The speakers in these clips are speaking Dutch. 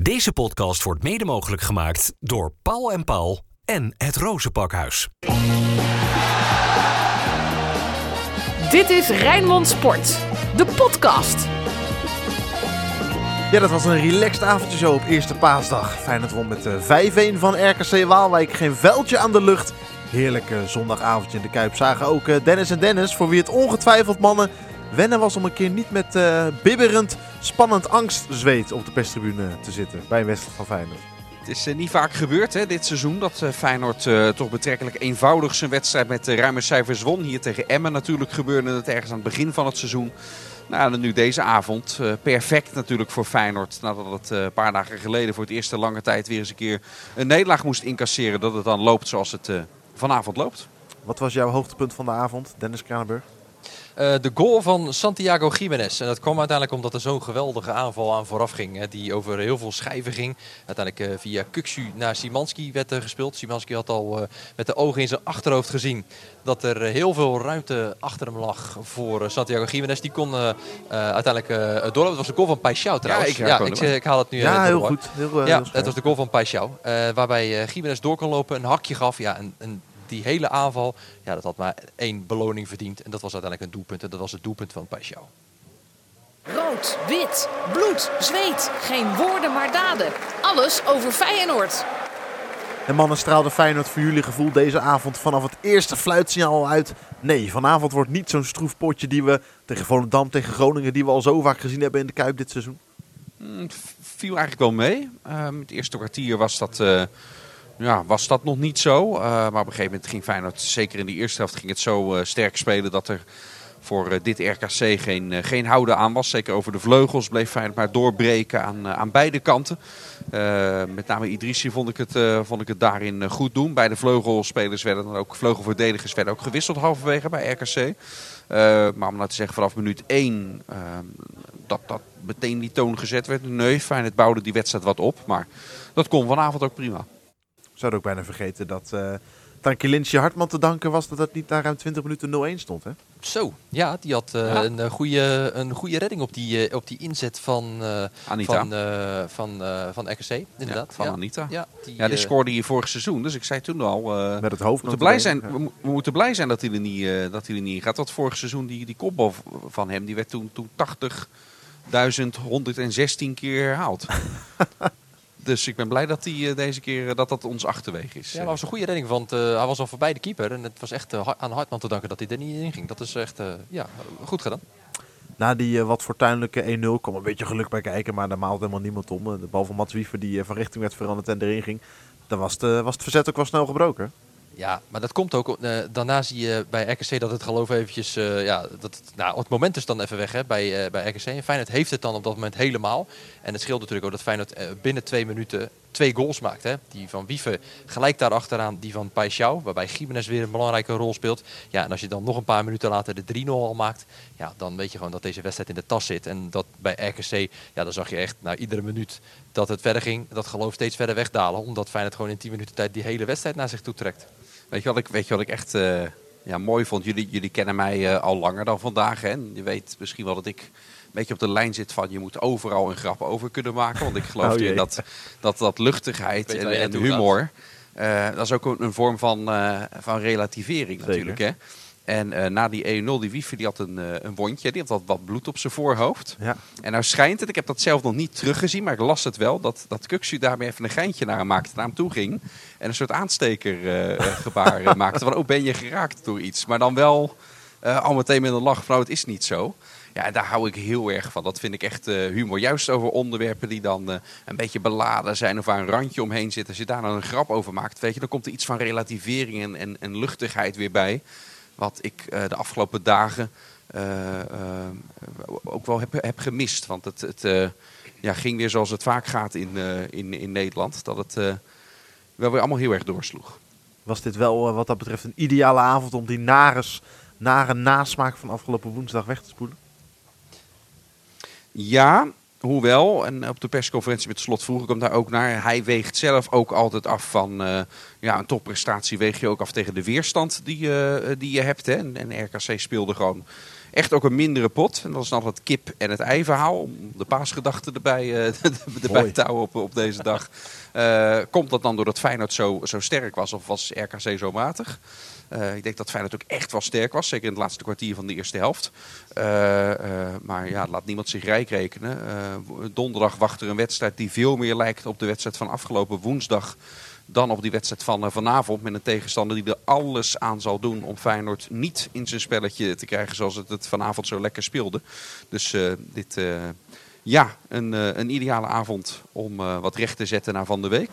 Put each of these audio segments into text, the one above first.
Deze podcast wordt mede mogelijk gemaakt door Paul en Paul en het Rozenpakhuis. Dit is Rijnmond Sport, de podcast. Ja, dat was een relaxed avondje zo op eerste paasdag. Feyenoord won met eh, 5-1 van RKC Waalwijk. Geen vuiltje aan de lucht. Heerlijke zondagavondje in de Kuip. Zagen ook eh, Dennis en Dennis, voor wie het ongetwijfeld mannen wennen was om een keer niet met eh, bibberend, spannend angstzweet op de perstribune te zitten bij een wedstrijd van Feyenoord. Het is eh, niet vaak gebeurd hè, dit seizoen dat eh, Feyenoord toch betrekkelijk eenvoudig zijn wedstrijd met ruime cijfers won. Hier tegen Emmen natuurlijk gebeurde het ergens aan het begin van het seizoen. Nou, en nu deze avond. perfect natuurlijk voor Feyenoord. Nadat het een paar dagen geleden voor het eerst in lange tijd weer eens een keer een nederlaag moest incasseren. Dat het dan loopt zoals het vanavond loopt. Wat was jouw hoogtepunt van de avond, Dennis Kranenburg? Eh, de goal van Santiago Jiménez. En dat kwam uiteindelijk omdat er zo'n geweldige aanval aan vooraf ging. Hè, die over heel veel schijven ging. Uiteindelijk eh, via Kuksu naar Simanski werd er gespeeld. Simanski had al eh, met de ogen in zijn achterhoofd gezien dat er heel veel ruimte achter hem lag voor Santiago Jiménez. Die kon uiteindelijk eh, doorlopen. Het was de goal van Paixão trouwens. ik wel ik, ik haal het nu Ja, heel door. goed. Heel, Ja, heel het was de goal van Paixão. eh, waarbij Jiménez door kon lopen, een hakje gaf. Ja, en, en die hele aanval, ja, dat had maar één beloning verdiend. En dat was uiteindelijk een doelpunt. En dat was het doelpunt van Paixão. Rood, wit, bloed, zweet. Geen woorden maar daden. Alles over Feyenoord. En mannen straalde Feyenoord voor jullie gevoel deze avond vanaf het eerste fluitsignaal al uit. Nee, vanavond wordt niet zo'n stroef potje die we tegen Volendam, tegen Groningen, die we al zo vaak gezien hebben in de Kuip dit seizoen. Mm, Het viel eigenlijk wel mee. Ehm, het eerste kwartier was dat, eh, ja, was dat nog niet zo. Eh, maar op een gegeven moment ging Feyenoord, zeker in de eerste helft, ging het zo eh, sterk spelen dat er voor eh, dit RKC geen, geen houden aan was. Zeker over de vleugels bleef Feyenoord maar doorbreken aan, aan beide kanten. Met name Idrissi vond ik het, vond ik het daarin goed doen. Beide vleugelspelers werden dan ook, vleugelverdedigers werden ook gewisseld halverwege bij RKC. Maar om nou te zeggen vanaf minuut 1 dat dat meteen die toon gezet werd. Nee, Feyenoord bouwde die wedstrijd wat op. Maar dat kon vanavond ook prima. Zouden ook bijna vergeten dat eh het aan Kilinsje Hartman te danken was dat het niet na ruim 20 minuten 0-1 stond. Hè? Zo, ja, die had eh, Ja. een, eh, goede, een goede redding op die, eh, op die inzet van, eh, Anita. van, eh, van, eh, van RKC, inderdaad. van Anita. Ja, die, Ja, die eh, scoorde hier vorig seizoen. Dus ik zei toen al... eh, Met het hoofd. we, moeten blij zijn, we, mo- we moeten blij zijn dat hij er niet, eh, dat hij er niet in gaat. Want vorig seizoen die, die kopbal van hem, die werd toen, toen 80.116 keer herhaald. dus ik ben blij dat hij eh, deze keer eh, dat dat ons achterwege is. Ja, het was een goede redding, want eh, hij was al voorbij de keeper. En het was echt aan Hartman te danken dat hij er niet in ging. Dat is echt, eh, ja, goed gedaan. Na die wat fortuinlijke 1-0 kwam een beetje geluk bij kijken, maar daar maalt helemaal niemand om. De bal van Mats Wiever die van richting werd veranderd en erin ging. Dan was, de, was het verzet ook wel snel gebroken. Ja, maar dat komt ook. eh, daarna zie je bij RKC dat het geloof eventjes... eh, ja, dat, het- nou, het moment is dan even weg hè, bij, eh, bij RKC. En Feyenoord heeft het dan op dat moment helemaal. En het scheelt natuurlijk ook dat Feyenoord binnen twee minuten twee goals maakt. Hè. Die van Wieven gelijk daarachteraan die van Paixão. Waarbij Gimenez weer een belangrijke rol speelt. Ja, en als je dan nog een paar minuten later de 3-0 al maakt... Ja, dan weet je gewoon dat deze wedstrijd in de tas zit. En dat bij RKC, ja, dan zag je echt na iedere minuut dat het verder ging... dat geloof steeds verder wegdalen. Omdat Feyenoord gewoon in 10 minuten tijd die hele wedstrijd naar zich toe trekt. Weet je wat ik, weet je wat ik echt eh, ja, mooi vond? Jullie, jullie kennen mij eh, al langer dan vandaag. Hè? En je weet misschien wel dat ik een beetje op de lijn zit van... je moet overal een grap over kunnen maken. Want ik geloof Oh in dat, dat, dat luchtigheid en, humor... eh, dat is ook een, een vorm van, eh, van relativering Zeker. natuurlijk. Hè? En eh, na die 1-0, die Wiever, die had een, eh, een wondje. Die had wat, wat bloed op zijn voorhoofd. Ja. En nou schijnt het, ik heb dat zelf nog niet teruggezien, maar ik las het wel, dat, dat Kuksu daarmee even een geintje naar hem maakte, naar hem toe ging. En een soort aanstekergebaar eh, maakte van, oh ben je geraakt door iets? Maar dan wel al meteen met een lach van, nou het is niet zo. Ja, en daar hou ik heel erg van. Dat vind ik echt humor. Juist over onderwerpen die dan een beetje beladen zijn of waar een randje omheen zit. Als je daar dan een grap over maakt, weet je, dan komt er iets van relativering en, en, en luchtigheid weer bij. Wat ik eh, de afgelopen dagen eh, eh, ook wel heb, heb gemist. Want het, het ja, ging weer zoals het vaak gaat in, in, in Nederland. Dat het wel weer allemaal heel erg doorsloeg. Was dit wel wat dat betreft een ideale avond om die nares, nare nasmaak van afgelopen woensdag weg te spoelen? Ja, hoewel, en op de persconferentie met slot vroeg ik hem daar ook naar. Hij weegt zelf ook altijd af van eh, ja, een topprestatie weeg je ook af tegen de weerstand die, je die je hebt. Hè. En, en RKC speelde gewoon echt ook een mindere pot. En dat is dan het kip en het ei verhaal. Om de paasgedachte erbij, uh, erbij te houden op, op deze dag. Eh, komt dat dan doordat Feyenoord zo, zo sterk was of was RKC zo matig? Eh, ik denk dat Feyenoord ook echt wel sterk was. Zeker in het laatste kwartier van de eerste helft. Eh, maar ja, laat niemand zich rijk rekenen. Donderdag wacht er een wedstrijd die veel meer lijkt op de wedstrijd van afgelopen woensdag dan op die wedstrijd van eh, vanavond met een tegenstander die er alles aan zal doen om Feyenoord niet in zijn spelletje te krijgen zoals het het vanavond zo lekker speelde. Dus eh, dit, eh, ja, een, een ideale avond om wat recht te zetten naar Van de Week.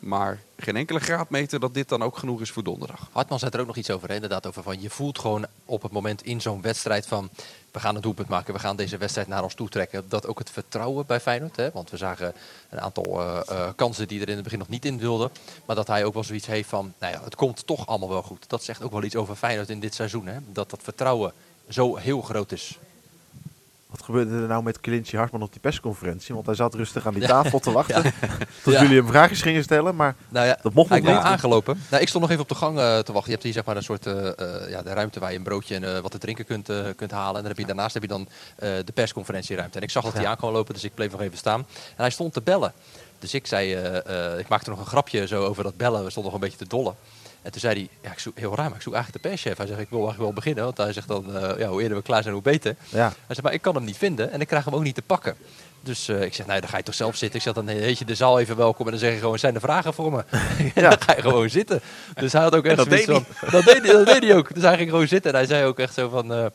Maar geen enkele graadmeter dat dit dan ook genoeg is voor donderdag. Hartman zei er ook nog iets over, hè? inderdaad, over van je voelt gewoon op het moment in zo'n wedstrijd van we gaan een doelpunt maken, we gaan deze wedstrijd naar ons toe trekken. Dat ook het vertrouwen bij Feyenoord, hè? want we zagen een aantal eh, eh, kansen die er in het begin nog niet in wilden. Maar dat hij ook wel zoiets heeft van, nou ja, het komt toch allemaal wel goed. Dat zegt ook wel iets over Feyenoord in dit seizoen, hè? dat dat vertrouwen zo heel groot is. Wat gebeurde er nou met Clintje Hartman op die persconferentie? Want hij zat rustig aan die tafel te wachten. Tot Ja. jullie hem vraagjes gingen stellen. Maar Nou ja, dat mocht nog niet. aangelopen. Nou, ik stond nog even op de gang eh, te wachten. Je hebt hier zeg maar een soort eh, eh, ja, de ruimte waar je een broodje en wat te drinken kunt, kunt halen. En dan heb je, daarnaast heb je dan de persconferentieruimte. En ik zag dat hij aan kwam lopen, dus ik bleef nog even staan. En hij stond te bellen. Dus ik zei, ik maakte nog een grapje zo over dat bellen. We stonden nog een beetje te dollen. En toen zei hij, ja, ik zoek, heel raar, maar ik zoek eigenlijk de perschef. Hij zegt, ik wil eigenlijk wel beginnen. Want hij zegt dan, eh, ja, hoe eerder we klaar zijn, hoe beter. Ja. Hij zegt, maar ik kan hem niet vinden en ik krijg hem ook niet te pakken. Dus eh, ik zeg, nou, dan ga je toch zelf zitten. Ik zeg, dan heet je de zaal even welkom en dan zeg je gewoon, zijn er vragen voor me? en dan ga je gewoon zitten. Dus hij had ook echt dat zoiets deed van, dat deed, hij, dat deed hij ook. Dus hij ging gewoon zitten en hij zei ook echt zo van... eh,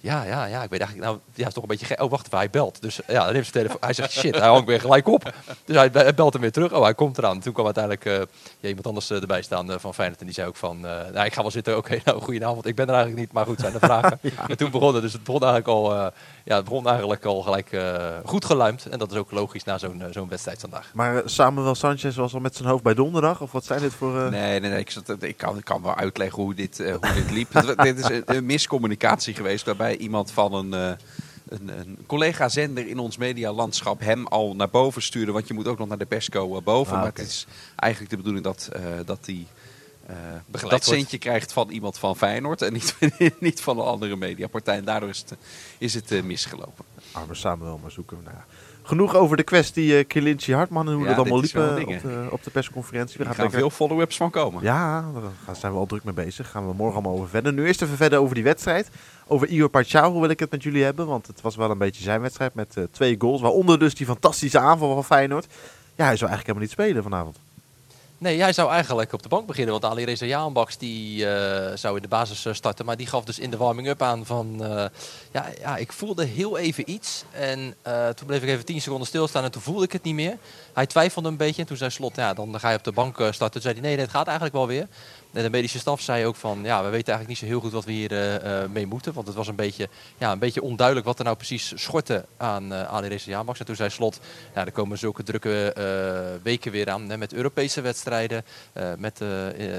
ja, ja, ja, ik weet eigenlijk, nou, ja, is toch een beetje gek. Oh, wacht even, hij belt. Dus ja, dan heeft zijn telefoon. Hij zegt, shit, hij hangt weer gelijk op. Dus hij, hij belt hem weer terug. Oh, hij komt eraan. Toen kwam uiteindelijk eh, ja, iemand anders eh, erbij staan eh, van Feyenoord. En die zei ook van, eh, nou, ik ga wel zitten. Oké, nou, goedenavond. Ik ben er eigenlijk niet, maar goed, zijn er vragen. En toen begon het. Dus het begon eigenlijk al, eh, ja, het begon eigenlijk al gelijk eh, goed geluimd. En dat is ook logisch na zo'n zo'n wedstrijd vandaag. Maar Samuel Sanchez was al met zijn hoofd bij donderdag? Of wat zijn dit voor... eh, Nee, nee, nee. Ik, zat- ik, kan, ik kan wel uitleggen hoe dit, eh, hoe dit liep. Dit is een, een miscommunicatie geweest waarbij iemand van een, eh, een, een collega-zender in ons medialandschap hem al naar boven stuurde. Want je moet ook nog naar de persco eh, boven. Ah, maar het is eigenlijk de bedoeling dat, eh dat die... dat centje krijgt van iemand van Feyenoord en niet, niet van een andere mediapartij. En daardoor is het, is het misgelopen. Arme Samuel, maar zoeken we naar. Genoeg over de kwestie uh, Kilinci Hartman en hoe Ja, dat allemaal liep eh, op, de, op de persconferentie. We Er gaan gaan lekker- veel follow-ups van komen. Ja, daar zijn we al druk mee bezig. Gaan we morgen allemaal over verder. Nu eerst even verder over die wedstrijd. Over Igor Pachau wil ik het met jullie hebben. Want het was wel een beetje zijn wedstrijd met eh, twee goals. Waaronder dus die fantastische aanval van Feyenoord. Ja, hij zou eigenlijk helemaal niet spelen vanavond. Nee, hij zou eigenlijk op de bank beginnen. Want Ali Reza Jaanbaks die eh, zou in de basis eh, starten. Maar die gaf dus in de warming-up aan van... eh, ja, ja, ik voelde heel even iets. En toen bleef ik even 10 seconden stilstaan en toen voelde ik het niet meer. Hij twijfelde een beetje. En toen zei Slot, ja, dan ga je op de bank starten. Toen zei hij, nee, het gaat eigenlijk wel weer. En de medische staf zei ook van, ja, we weten eigenlijk niet zo heel goed wat we hier mee moeten. Want het was een beetje, ja, een beetje onduidelijk wat er nou precies schortte aan Ali Reza Jaanbaks. En toen zei Slot, ja, er komen zulke drukke weken weer aan. Hè, met Europese wedstrijden. Eh, met eh,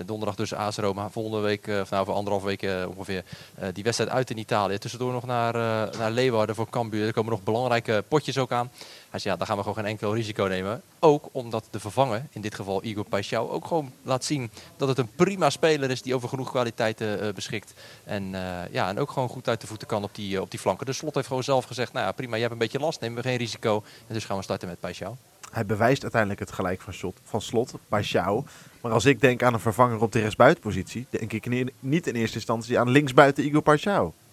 donderdag dus AS Roma. Volgende week, of nou voor anderhalf week eh, ongeveer, eh, die wedstrijd uit in Italië. Tussendoor nog naar, naar Leeuwarden voor Cambuur. Er komen nog belangrijke potjes ook aan. Hij zei, ja, daar gaan we gewoon geen enkel risico nemen. Ook omdat de vervanger, in dit geval Igor Paixão, ook gewoon laat zien dat het een prima speler is die over genoeg kwaliteiten beschikt. En, ja, en ook gewoon goed uit de voeten kan op die, op die flanken. De slot heeft gewoon zelf gezegd, nou ja, prima, je hebt een beetje last, nemen we geen risico. En dus gaan we starten met Paixão. Hij bewijst uiteindelijk het gelijk van, shot, van slot, Paixão. Maar als ik denk aan een vervanger op de rechtsbuitenpositie, denk ik niet in eerste instantie aan linksbuiten Igor Paixão.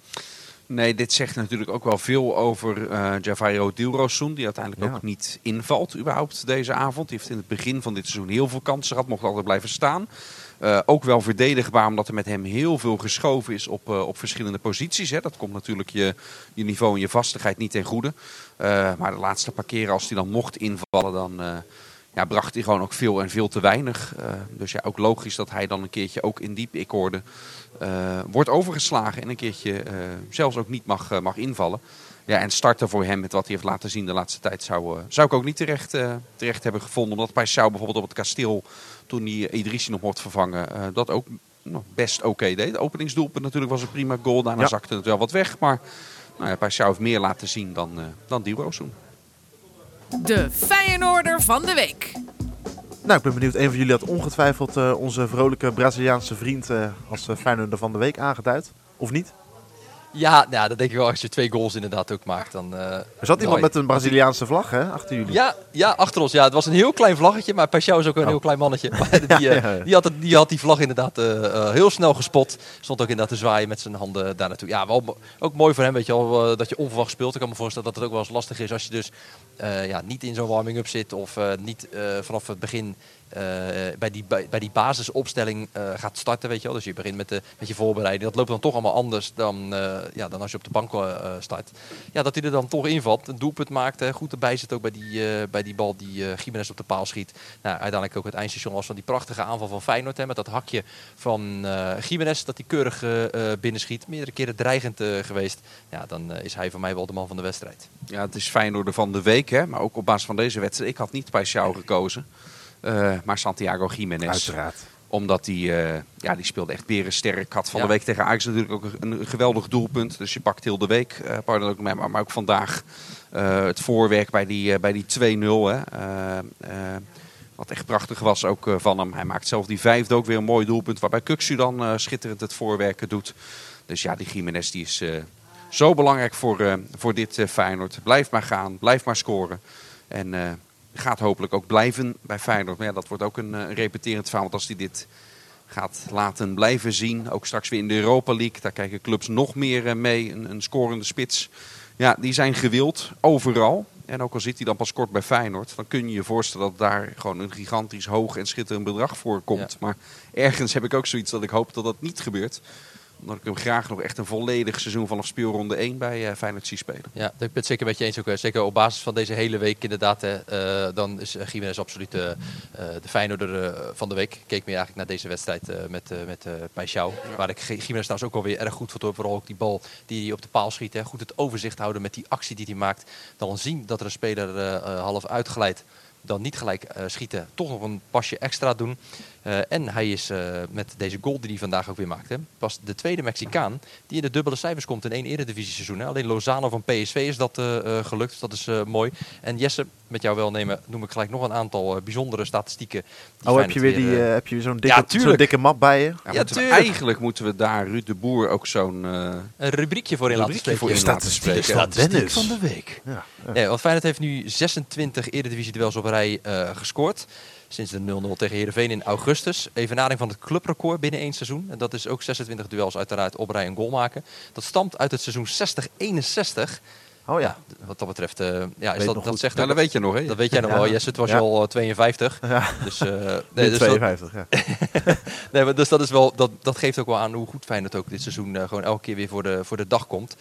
Nee, dit zegt natuurlijk ook wel veel over uh, Javairo Dilrosun, die uiteindelijk Ja. ook niet invalt überhaupt deze avond. Die heeft in het begin van dit seizoen heel veel kansen gehad, mocht altijd blijven staan. Uh, ook wel verdedigbaar, omdat er met hem heel veel geschoven is op, uh, op verschillende posities. Hè. Dat komt natuurlijk je, je niveau en je vastigheid niet ten goede. Uh, maar de laatste paar keren als hij dan mocht invallen, dan ja, bracht hij gewoon ook veel en veel te weinig. dus ja, ook logisch dat hij dan een keertje ook in diep, ik hoorde, wordt overgeslagen. En een keertje zelfs ook niet mag, mag invallen. Ja, en starten voor hem met wat hij heeft laten zien de laatste tijd zou, zou ik ook niet terecht, terecht hebben gevonden. Omdat Paixão bijvoorbeeld op het kasteel toen hij Idrissi nog mocht vervangen, uh, dat ook nou, best oké okay deed. De openingsdoelpunt natuurlijk was een prima goal. Daarna ja. zakte het wel wat weg. Maar nou ja, heeft meer laten zien dan, uh, dan. De Feyenoorder van de week. Nou, ik ben benieuwd. Een van jullie had ongetwijfeld uh, onze vrolijke Braziliaanse vriend als uh, van de week aangeduid. Of niet? Ja, nou, dat denk ik wel. Als je twee goals inderdaad ook maakt, dan... eh, Er zat iemand met een Braziliaanse vlag hè, achter jullie. Ja, ja, achter ons. Ja, het was een heel klein vlaggetje, maar Pashao is ook een Oh. heel klein mannetje. Maar die, eh, Ja, ja, ja. Die, had het, die had die vlag inderdaad eh, heel snel gespot. Stond ook inderdaad te zwaaien met zijn handen daar naartoe. Ja, wel, ook mooi voor hem, weet je wel, dat je onverwacht speelt. Ik kan me voorstellen dat het ook wel eens lastig is als je dus ja, niet in zo'n warming-up zit of niet vanaf het begin eh, bij, die, bij, die basisopstelling eh, gaat starten, weet je wel. Dus je begint met, de, met je voorbereiding. Dat loopt dan toch allemaal anders dan, eh, ja, dan als je op de bank start. Ja, dat hij er dan toch invalt, een doelpunt maakt, hè, goed erbij zit ook bij die, bij die bal die Gimenez op de paal schiet. Nou, uiteindelijk ook het eindstation was van die prachtige aanval van Feyenoord. Hè, met dat hakje van Gimenez dat hij keurig binnenschiet. Meerdere keren dreigend geweest. Ja, dan is hij voor mij wel de man van de wedstrijd. Ja, het is Feyenoord van de week, hè? maar ook op basis van deze wedstrijd. Ik had niet bij Sjouw gekozen, maar Santiago Jiménez. Uiteraard. Omdat die, eh, ja, die speelde echt berensterk. Had van Ja. de week tegen Ajax natuurlijk ook een, een geweldig doelpunt. Dus je pakt heel de week, eh pardon ook maar, maar ook vandaag eh, het voorwerk bij die, eh, bij die 2-0. Hè. Eh, eh, wat echt prachtig was ook eh, van hem. Hij maakt zelf die vijfde ook weer een mooi doelpunt. Waarbij Kuksu dan eh, schitterend het voorwerken doet. Dus ja, die Jiménez die is eh, zo belangrijk voor, eh, voor dit eh, Feyenoord. Blijf maar gaan, blijf maar scoren. En eh, gaat hopelijk ook blijven bij Feyenoord. Maar ja, dat wordt ook een eh, repeterend verhaal. Want als hij dit gaat laten blijven zien, ook straks weer in de Europa League, daar kijken clubs nog meer eh, mee. Een, een scorende spits. Ja, die zijn gewild, overal. En ook al zit hij dan pas kort bij Feyenoord, dan kun je je voorstellen dat daar gewoon een gigantisch hoog en schitterend bedrag voor komt. Ja. Maar ergens heb ik ook zoiets dat ik hoop dat dat niet gebeurt. Omdat ik hem graag nog echt een volledig seizoen vanaf speelronde 1 bij eh, Feyenoord zie spelen. Ja, ik ben het zeker met je eens. Ook, eh, zeker op basis van deze hele week inderdaad. Hè, eh, dan is Gimenez absoluut de Feyenoorder eh, van de week. Ik keek meer eigenlijk naar deze wedstrijd met, met Paixão. Waar ik Gimenez trouwens ook alweer erg goed voor. Vooral ook die bal die hij op de paal schiet. Hè. Goed het overzicht houden met die actie die hij maakt. Dan zien dat er een speler half uitglijdt. Dan niet gelijk schieten. Toch nog een pasje extra doen. Eh, en hij is eh, met deze goal die hij vandaag ook weer maakt. Hè, pas de tweede Mexicaan die in de dubbele cijfers komt in één eredivisie seizoen. Hè. Alleen Lozano van PSV is dat eh, eh, gelukt. Dus dat is eh, mooi. En Jesse, met jouw welnemen noem ik gelijk nog een aantal bijzondere statistieken. die Oh, heb je weer, die, heb je weer zo'n dikke, Ja, tuurlijk. zo'n dikke map bij je? Ja, Ja, we- eigenlijk moeten we daar Ruud de Boer ook zo'n... eh, een rubriekje voor in laten rubriekje spreken. voor in laten spreken. van Statistiek Dennis. van de week. Ja. ja. Nee, want Feyenoord heeft nu 26 eredivisie-duels op rij eh, gescoord. Sinds de 0-0 tegen Heerenveen in augustus. Evenaring van het clubrecord binnen één seizoen. En dat is ook 26 duels uiteraard op rij een goal maken. Dat stamt uit het seizoen 60-61. Oh ja. Ja, wat dat betreft, eh, ja, is dat, dat goed. zegt Ja, ook- dat weet je nog, hè? dat weet jij nog Ja. wel, Jesse. Het was je al eh, 52. Ja, Dus, eh, nee, dus, dat, 52, ja. nee, maar dus dat, is wel, dat, dat geeft ook wel aan hoe goed Feyenoord ook dit seizoen eh, gewoon elke keer weer voor de, voor de dag komt.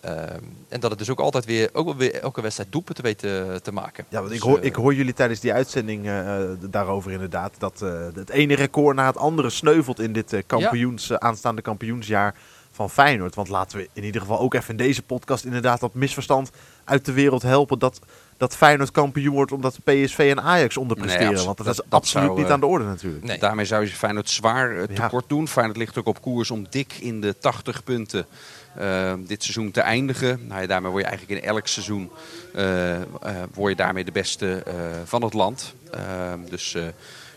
Ehm, en dat het dus ook altijd weer, ook wel weer elke wedstrijd doelpunten weet te, te maken. Ja, want ik Dus, hoor, eh, ik hoor jullie tijdens die uitzending eh, eh, daarover inderdaad. Dat eh, het ene record na het andere sneuvelt in dit eh, kampioens, eh, aanstaande kampioensjaar van Feyenoord. Want laten we in ieder geval ook even in deze podcast inderdaad dat misverstand uit de wereld helpen. Dat, dat Feyenoord kampioen wordt omdat PSV en Ajax onderpresteren. Nee, want dat, dat- is dat absoluut zou, niet eh, aan de orde natuurlijk. Nee. Daarmee zou je Feyenoord zwaar eh, Ja. tekort doen. Feyenoord ligt ook op koers om dik in de 80 punten eh, dit seizoen te eindigen. Nou, ja, daarmee word je eigenlijk in elk seizoen eh, eh, word je daarmee de beste eh, van het land. Eh, dus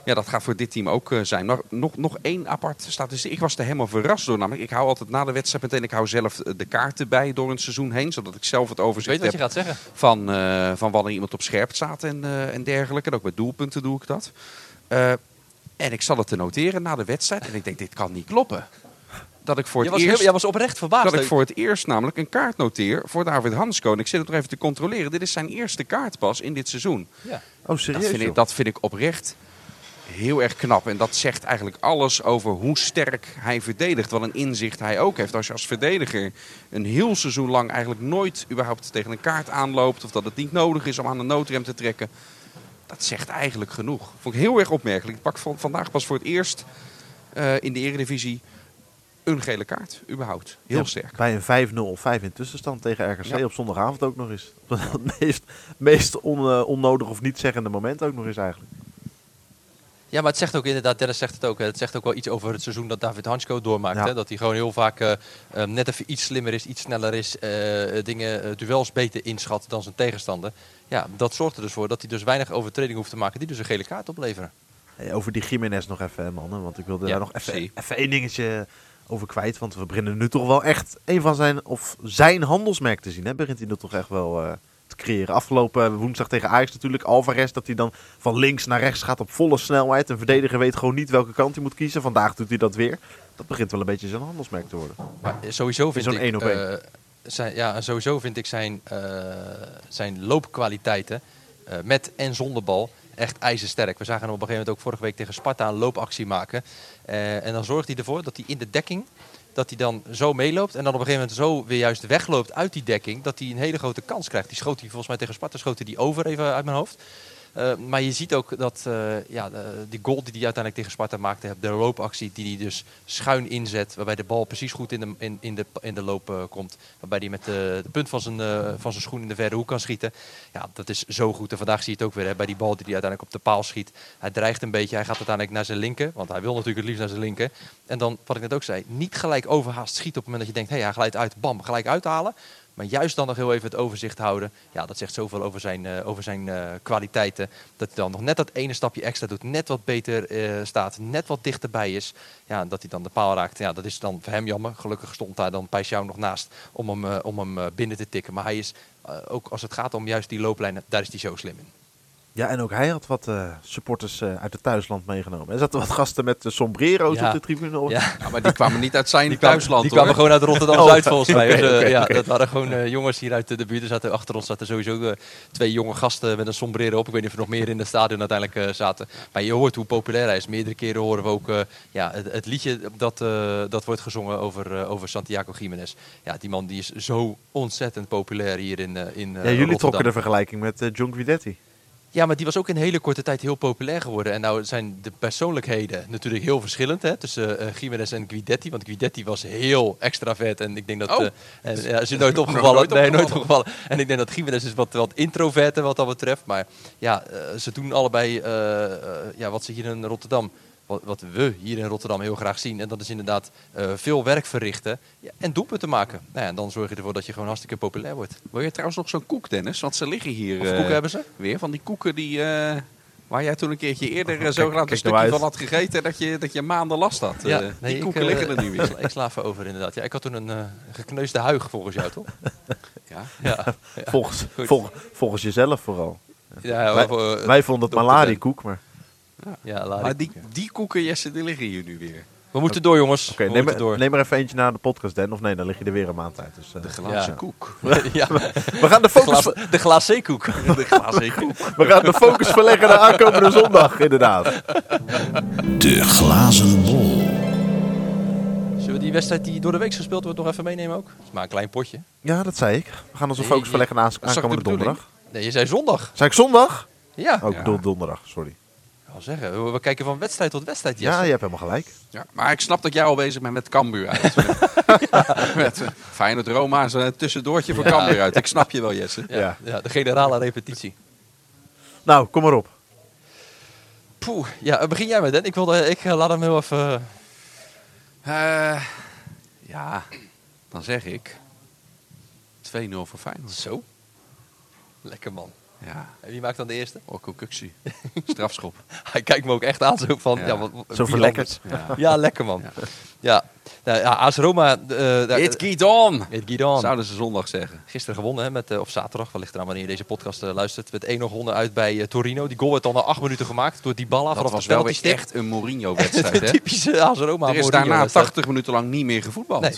ja, dat gaat voor dit team ook zijn. Nog, nog, nog één apart statistiek. Ik was er helemaal verrast door. Namelijk, ik hou altijd na de wedstrijd meteen ik hou zelf de kaarten bij door een seizoen heen. Zodat ik zelf het overzicht weet wat heb je gaat zeggen. van, van wanneer iemand op scherp staat en, en dergelijke. En ook bij doelpunten doe ik dat. En ik zat het te noteren na de wedstrijd. En ik denk, dit kan niet kloppen. Dat ik voor Jij het was, eerst... heel- jij was oprecht verbaasd. Dat ik voor het eerst namelijk een kaart noteer voor David Hansko. En ik zit het nog even te controleren. Dit is zijn eerste kaart pas in dit seizoen. Ja. Oh, Dat serieus? vind, ik, joh? dat vind ik oprecht heel erg knap. En dat zegt eigenlijk alles over hoe sterk hij verdedigt. Wat een inzicht hij ook heeft. Als je als verdediger een heel seizoen lang eigenlijk nooit überhaupt tegen een kaart aanloopt. Of dat het niet nodig is om aan de noodrem te trekken. Dat zegt eigenlijk genoeg. Vond ik heel erg opmerkelijk. Ik pak van- vandaag pas voor het eerst eh, in de eredivisie een gele kaart. Überhaupt. Heel Ja, sterk. Bij een 5-0 of 5 in tussenstand tegen RKC Ja. op zondagavond ook nog eens. Op het meest, meest on, eh, onnodig of niet zeggende moment ook nog eens eigenlijk. Ja, maar het zegt ook inderdaad, Dennis zegt het ook, hè, het zegt ook wel iets over het seizoen dat David Hansko doormaakt. Ja. Hè? Dat hij gewoon heel vaak eh, eh, net even iets slimmer is, iets sneller is, dingen, duels beter inschat dan zijn tegenstander. Ja, dat zorgt er dus voor dat hij dus weinig overtreding hoeft te maken, die dus een gele kaart opleveren. Hey, over die Jiménez nog even, hè, mannen. Want ik wilde Ja, daar nog even, even één dingetje over kwijt. Want we beginnen nu toch wel echt een van zijn, of zijn handelsmerk te zien. Hè? Begint hij dat toch echt wel eh, te creëren. Afgelopen woensdag tegen Ajax natuurlijk. Alvarez dat hij dan van links naar rechts gaat op volle snelheid. Een verdediger weet gewoon niet welke kant hij moet kiezen. Vandaag doet hij dat weer. Dat begint wel een beetje zijn handelsmerk te worden. Maar sowieso vind zo'n ik... op eh, zijn, ja, sowieso vind ik zijn, eh, zijn loopkwaliteiten eh, met en zonder bal echt ijzersterk. We zagen hem op een gegeven moment ook vorige week tegen Sparta een loopactie maken. Eh, en dan zorgt hij ervoor dat hij in de dekking dat hij dan zo meeloopt en dan op een gegeven moment zo weer juist wegloopt uit die dekking, dat hij een hele grote kans krijgt. Die schoot hij volgens mij tegen Sparta, schoot hij die over even uit mijn hoofd. Eh, maar je ziet ook dat eh, ja, die goal die hij uiteindelijk tegen Sparta maakte, de loopactie die hij dus schuin inzet, waarbij de bal precies goed in de, in, in de, in de loop eh, komt. Waarbij hij met de, punt van zijn, van zijn schoen in de verre hoek kan schieten. Ja, dat is zo goed. En vandaag zie je het ook weer bij die bal die hij uiteindelijk op de paal schiet. Hij dreigt een beetje, hij gaat uiteindelijk naar zijn linker, want hij wil natuurlijk het liefst naar zijn linker. En dan, wat ik net ook zei, niet gelijk overhaast schieten op het moment dat je denkt, hé, hey, hij glijdt uit, bam, gelijk uithalen. Maar juist dan nog heel even het overzicht houden. Ja, dat zegt zoveel over zijn, eh, over zijn eh, kwaliteiten. Dat hij dan nog net dat ene stapje extra doet. Net wat beter eh, staat. Net wat dichterbij is. Ja, en dat hij dan de paal raakt. Ja, dat is dan voor hem jammer. Gelukkig stond daar dan Pijsjouw nog naast om hem, om hem binnen te tikken. Maar hij is, ook als het gaat om juist die looplijnen, daar is hij zo slim in. Ja, en ook hij had wat eh, supporters eh, uit het thuisland meegenomen. Er zaten wat gasten met uh, sombrero's Ja. op de tribune. Ja. Ja, maar die kwamen niet uit zijn Die thuisland die kwamen hoor. gewoon uit Rotterdam-Zuid Oh, volgens mij. Dus, eh, ja. Dat waren gewoon eh, jongens hier uit de, buurt. Er zaten, achter ons zaten sowieso twee jonge gasten met een sombrero op. Ik weet niet of er nog meer in het stadion uiteindelijk eh, zaten. Maar je hoort hoe populair hij is. Meerdere keren horen we ook eh, ja, het, het liedje dat, eh, dat wordt gezongen over, eh, over Santiago Jiménez. Ja, die man die is zo ontzettend populair hier in, eh, in eh, ja, jullie Rotterdam. trokken de vergelijking met John Guidetti. Ja, maar die was ook in hele korte tijd heel populair geworden. En nou zijn de persoonlijkheden natuurlijk heel verschillend hè, tussen eh Jiménez en Guidetti. Want Guidetti was heel extravert en ik denk dat... Oh. eh, en, ja, is je nooit opgevallen? Nee, nooit opgevallen. En ik denk dat Jiménez is wat, wat introverter wat dat betreft. Maar ja, eh, ze doen allebei eh, eh, ja, wat ze hier in Rotterdam... Wat, wat we hier in Rotterdam heel graag zien. En dat is inderdaad eh, veel werk verrichten ja, en doelpunten maken. Nou ja, en dan zorg je ervoor dat je gewoon hartstikke populair wordt. Wil je trouwens nog zo'n koek, Dennis? Want ze liggen hier Of eh, koeken hebben ze? weer. Van die koeken die, eh, waar jij toen een keertje eerder eh, kijk- zo graag een stukje nou uit. van had gegeten. Dat je, dat je maanden last had. Die ik, koeken liggen er nu weer. Ik sla even over inderdaad. Ja, ik had toen een gekneusde huig volgens jou, toch? Ja. Ja, Volgens, vol- volgens jezelf vooral. ja, Wij- Wij vonden het dokter malari-koek, maar... Ja, laat Maar die, die koeken, Jesse, die liggen hier nu weer. We moeten door, jongens. Oké, neem, maar- door. neem maar even eentje naar de podcast, Dan. Of nee, dan lig je er weer een maand uit. Dus, eh, De glazen Ja. koek. ja, we, gaan de, de, focus, de glacékoek. De glazen koek. we gaan de focus verleggen naar aankomende zondag, inderdaad. De glazen bol. Zullen we die wedstrijd die door de week gespeeld wordt nog even meenemen ook? Het is maar een klein potje. Ja, dat zei ik. We gaan onze Nee, focus je- verleggen naar aankomende donderdag. Nee, je zei zondag. Zei ik zondag? Ja, Oh, ik Ja. bedoel donderdag, sorry. Ik wil zeggen. We, kijken van wedstrijd tot wedstrijd, Ja, Jesse. je hebt helemaal gelijk. Ja, maar ik snap dat jij al bezig bent met Cambuur uit. met eh, Feyenoord Roma is een tussendoortje voor Ja. Cambuur uit. Ik snap je wel, Jesse. Ja, Ja. ja, de generale repetitie. Nou, kom maar op. Poeh, ja, begin jij met, Den. Ik, wilde, ik eh, laat hem heel even... Eh, ja, dan zeg ik 2-0 voor Feyenoord. Zo. Lekker man. Ja, En wie maakt dan de eerste? Orko Kuxi. Strafschop. Hij kijkt me ook echt aan zo van... Ja. Ja, wat, Zo verlekkerd. Ja. Ja, lekker man. Ja. Ja, nou, ja AS Roma... eh daar- It geht on! It geht on. Zouden ze zondag zeggen. Gisteren gewonnen, hè, met, eh, of zaterdag, wellicht eraan wanneer je deze podcast eh, luistert. Met 1-0 gewonnen uit bij Torino. Die goal werd al na acht minuten gemaakt door Dybala Dat vanaf was wel weer echt een Mourinho-wedstrijd. Typische AS Roma Er is Mourinho daarna wedstrijd. 80 minuten lang niet meer gevoetbald. Nee.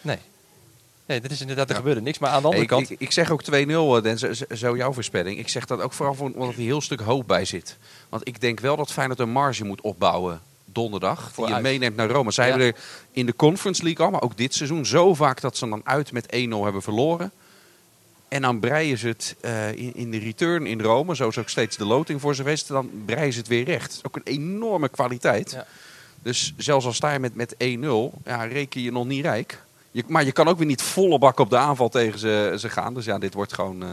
Nee. Nee, dit is inderdaad, er Ja. gebeurde niks. Maar aan de andere kant... ik, ik zeg ook 2-0, eh, Den, zo, zo jouw voorspelling. Ik zeg dat ook vooral voor- omdat er een heel stuk hoop bij zit. Want ik denk wel dat Feyenoord een marge moet opbouwen donderdag. Die je meeneemt naar Rome. Zij Ja. hebben er in de Conference League al, maar ook dit seizoen zo vaak dat ze dan uit met 1-0 hebben verloren. En dan breien ze het eh, in, in de return in Rome. Zo is ook steeds de loting voor ze geweest. Dan breien ze het weer recht. Dat is ook een enorme kwaliteit. Ja. Dus zelfs al sta je met, met 1-0, ja, reken je nog niet rijk. Je, maar je kan ook weer niet volle bak op de aanval tegen ze, ze gaan. Dus ja, dit wordt gewoon eh,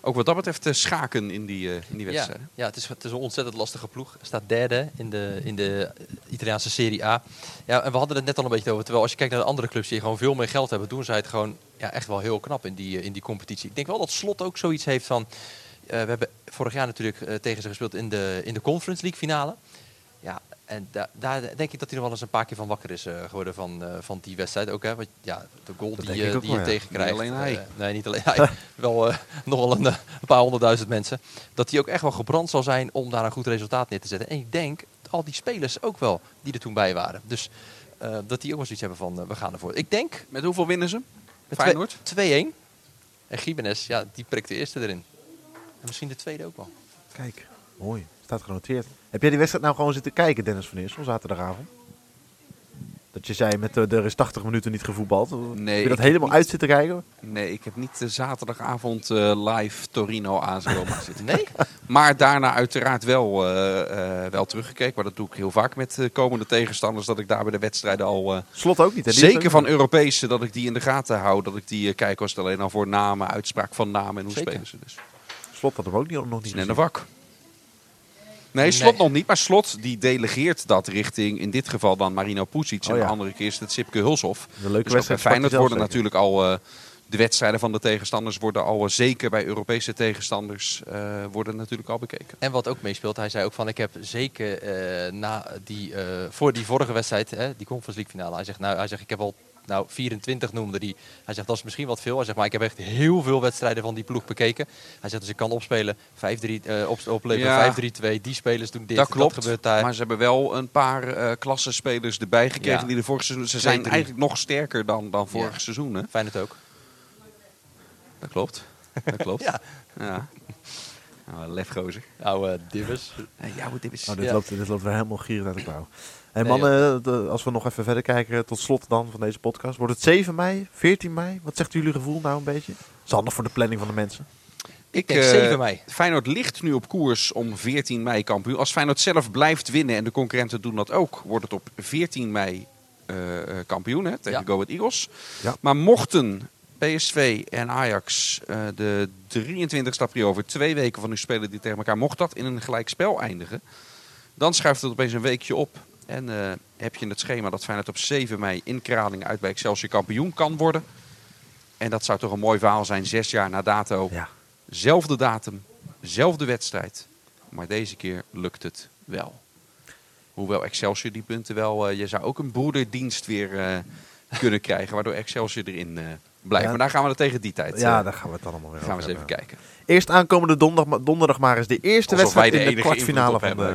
ook wat dat betreft eh, schaken in die, eh, in die wedstrijd. ja het, is, het is een ontzettend lastige ploeg. Staat derde in de, in de Italiaanse Serie A. Ja, en we hadden het net al een beetje over. Terwijl als je kijkt naar de andere clubs die gewoon veel meer geld hebben, doen zij het gewoon ja, echt wel heel knap in die, in die competitie. Ik denk wel dat Slot ook zoiets heeft van. we hebben vorig jaar natuurlijk tegen ze gespeeld in de, in de Conference League finale. En da daar denk ik dat hij nog wel eens een paar keer van wakker is eh, geworden van, eh, van die wedstrijd ook. Hè? Want ja, de goal Dat die, eh, die je ja. tegenkrijgt. Niet alleen hij. nee, niet alleen hij. wel eh, nog wel een, een paar honderdduizend mensen. Dat hij ook echt wel gebrand zal zijn om daar een goed resultaat neer te zetten. En ik denk al die spelers ook wel die er toen bij waren. Dus eh, dat die ook wel zoiets hebben van we gaan ervoor. Ik denk Met hoeveel winnen ze? met Feyenoord? 2-1. En Gimenez, ja, die prikt de eerste erin. En misschien de tweede ook wel. Kijk, mooi. Staat genoteerd. Heb jij die wedstrijd nou gewoon zitten kijken, Dennis van Eersel, zaterdagavond? Dat je zei, met de, er is 80 minuten niet gevoetbald. Nee, Heb je dat helemaal niet. uit zitten kijken? Nee, ik heb niet de zaterdagavond eh, live Torino AS Roma zitten. Nee? Maar daarna uiteraard wel, eh, eh, wel teruggekeken. Maar dat doe ik heel vaak met eh, komende tegenstanders. Dat ik daar bij de wedstrijden al... eh, Slot ook niet, hè? Zeker ook- van Europese, dat ik die in de gaten hou. Dat ik die eh, kijk als het alleen al voor namen, uitspraak van namen en hoe Zeker. spelen ze. Dus Slot had hem ook niet, nog niet een gezien. vak. Nee, Slot Nee. nog niet. Maar Slot die delegeert dat richting, in dit geval dan Marino Pusic. Oh en ja. de andere keer is het Sipke Hulshoff. Een leuke Dus wedstrijd. Feyenoord hij worden natuurlijk al... eh, de wedstrijden van de tegenstanders worden al, eh, zeker bij Europese tegenstanders, eh, worden natuurlijk al bekeken. En wat ook meespeelt, hij zei ook van ik heb zeker eh, na die, eh, voor die vorige wedstrijd, hè, die Conference League finale, hij zegt, nou, hij zegt ik heb al nou, 24 noemde hij. Hij zegt dat is misschien wat veel. Hij zegt maar ik heb echt heel veel wedstrijden van die ploeg bekeken. Hij zegt dus ik kan opspelen 5-3 eh, op, opleveren Ja. 5-3-2. Die spelers doen dit. dat klopt, gebeurt daar. maar ze hebben wel een paar eh klassenspelers erbij gekregen Ja. die de vorige seizoen... Ze zijn 2-3. eigenlijk nog sterker dan, dan vorig Ja. seizoen, hè? Feyenoord ook. Dat klopt. Dat klopt. Ja. ja. Nou, lefgozer. Oude dibbers. Ja, dit is... Oh, dit, Ja. loopt, dit loopt weer helemaal gierend uit de klauw. Hey, Nee, mannen, de- als we nog even verder kijken tot slot dan van deze podcast. Wordt het 7 mei, 14 mei? Wat zegt jullie gevoel nou een beetje? Dat is handig voor de planning van de mensen. Ik denk eh, 7 mei. Feyenoord ligt nu op koers om 14 mei kampioen. Als Feyenoord zelf blijft winnen en de concurrenten doen dat ook, wordt het op 14 mei eh, eh, kampioen hè, tegen Ja. Go Ahead Eagles. Ja. Maar mochten PSV en Ajax eh, de 23 april over twee weken van nu spelen die tegen elkaar, mocht dat in een gelijk spel eindigen, dan schuift het opeens een weekje op. En eh, heb je in het schema dat Feyenoord op 7 mei in Kralingen uit bij Excelsior kampioen kan worden. En dat zou toch een mooi verhaal zijn, zes jaar na dato. Ja. Zelfde datum, zelfde wedstrijd. Maar deze keer lukt het wel. Hoewel Excelsior die punten wel... eh, je zou ook een broederdienst weer eh, kunnen krijgen. Waardoor Excelsior erin eh, blijft. Ja. Maar daar gaan we er tegen die tijd. Ja, eh, daar gaan we het dan allemaal weer gaan we eens even kijken. Eerst aankomende donderdag, donderdag maar is de eerste Alsof wij wedstrijd de in de kwartfinale van de...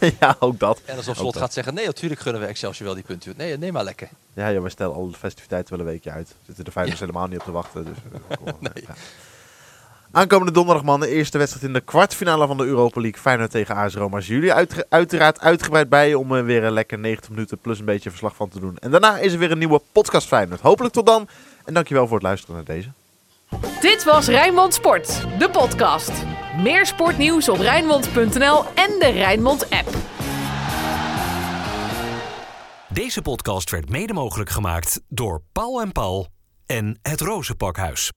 hebben. ja, ook dat. En alsof Slot gaat zeggen, nee natuurlijk gunnen we Excelsior wel die punten. Nee, neem maar lekker. Ja, ja, we stellen alle festiviteiten wel een weekje uit. Zitten de Feyenoorders helemaal niet op te wachten. Dus, eh, maar. Ja. Aankomende donderdag, man, de eerste wedstrijd in de kwartfinale van de Europa League. Feyenoord tegen AS Roma. Jullie uit, uiteraard uitgebreid bij om er weer een lekker 90 minuten plus een beetje verslag van te doen. En daarna is er weer een nieuwe podcast Feyenoord. Hopelijk tot dan. En dankjewel voor het luisteren naar deze. Dit was Rijnmond Sport, de podcast. Meer sportnieuws op Rijnmond.nl en de Rijnmond app. Deze podcast werd mede mogelijk gemaakt door Paul en Paul en het Rozenpakhuis.